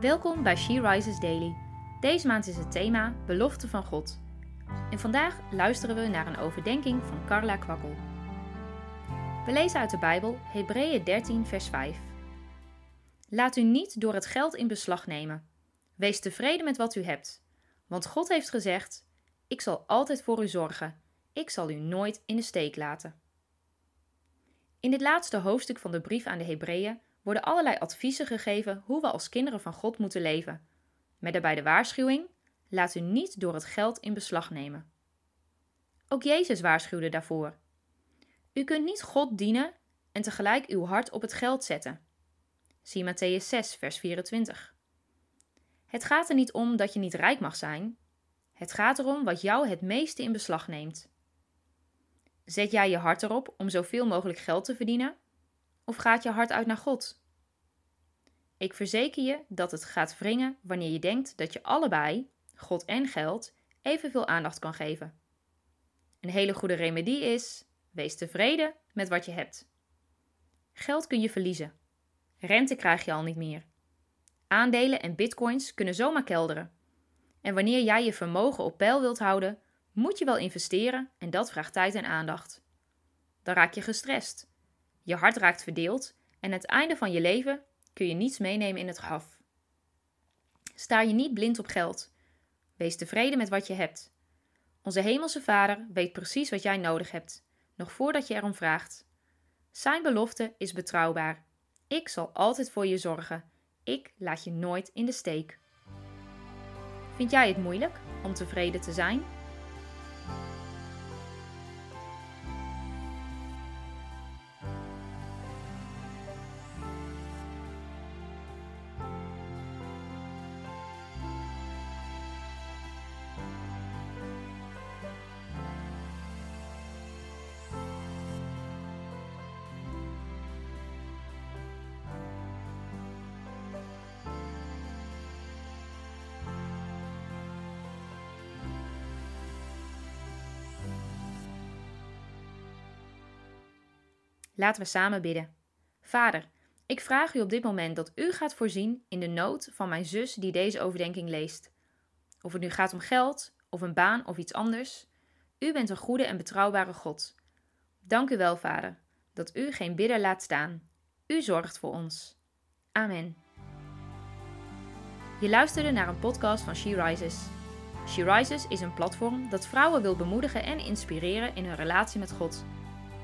Welkom bij She Rises Daily. Deze maand is het thema Belofte van God. En vandaag luisteren we naar een overdenking van Carla Kwakkel. We lezen uit de Bijbel Hebreeën 13, vers 5. Laat u niet door het geld in beslag nemen. Wees tevreden met wat u hebt. Want God heeft gezegd: Ik zal altijd voor u zorgen. Ik zal u nooit in de steek laten. In dit laatste hoofdstuk van de brief aan de Hebreeën worden allerlei adviezen gegeven hoe we als kinderen van God moeten leven. Met daarbij de waarschuwing: laat u niet door het geld in beslag nemen. Ook Jezus waarschuwde daarvoor. U kunt niet God dienen en tegelijk uw hart op het geld zetten. Zie Matthäus 6, vers 24. Het gaat er niet om dat je niet rijk mag zijn. Het gaat erom wat jou het meeste in beslag neemt. Zet jij je hart erop om zoveel mogelijk geld te verdienen? Of gaat je hart uit naar God? Ik verzeker je dat het gaat wringen wanneer je denkt dat je allebei, God en geld, evenveel aandacht kan geven. Een hele goede remedie is: wees tevreden met wat je hebt. Geld kun je verliezen. Rente krijg je al niet meer. Aandelen en bitcoins kunnen zomaar kelderen. En wanneer jij je vermogen op peil wilt houden, moet je wel investeren en dat vraagt tijd en aandacht. Dan raak je gestrest. Je hart raakt verdeeld en het einde van je leven kun je niets meenemen in het graf. Sta je niet blind op geld. Wees tevreden met wat je hebt. Onze Hemelse Vader weet precies wat jij nodig hebt, nog voordat je erom vraagt. Zijn belofte is betrouwbaar. Ik zal altijd voor je zorgen. Ik laat je nooit in de steek. Vind jij het moeilijk om tevreden te zijn? Laten we samen bidden. Vader, ik vraag u op dit moment dat u gaat voorzien in de nood van mijn zus die deze overdenking leest. Of het nu gaat om geld, of een baan of iets anders. U bent een goede en betrouwbare God. Dank u wel, Vader, dat u geen bidder laat staan. U zorgt voor ons. Amen. Je luisterde naar een podcast van She Rises. She Rises is een platform dat vrouwen wil bemoedigen en inspireren in hun relatie met God.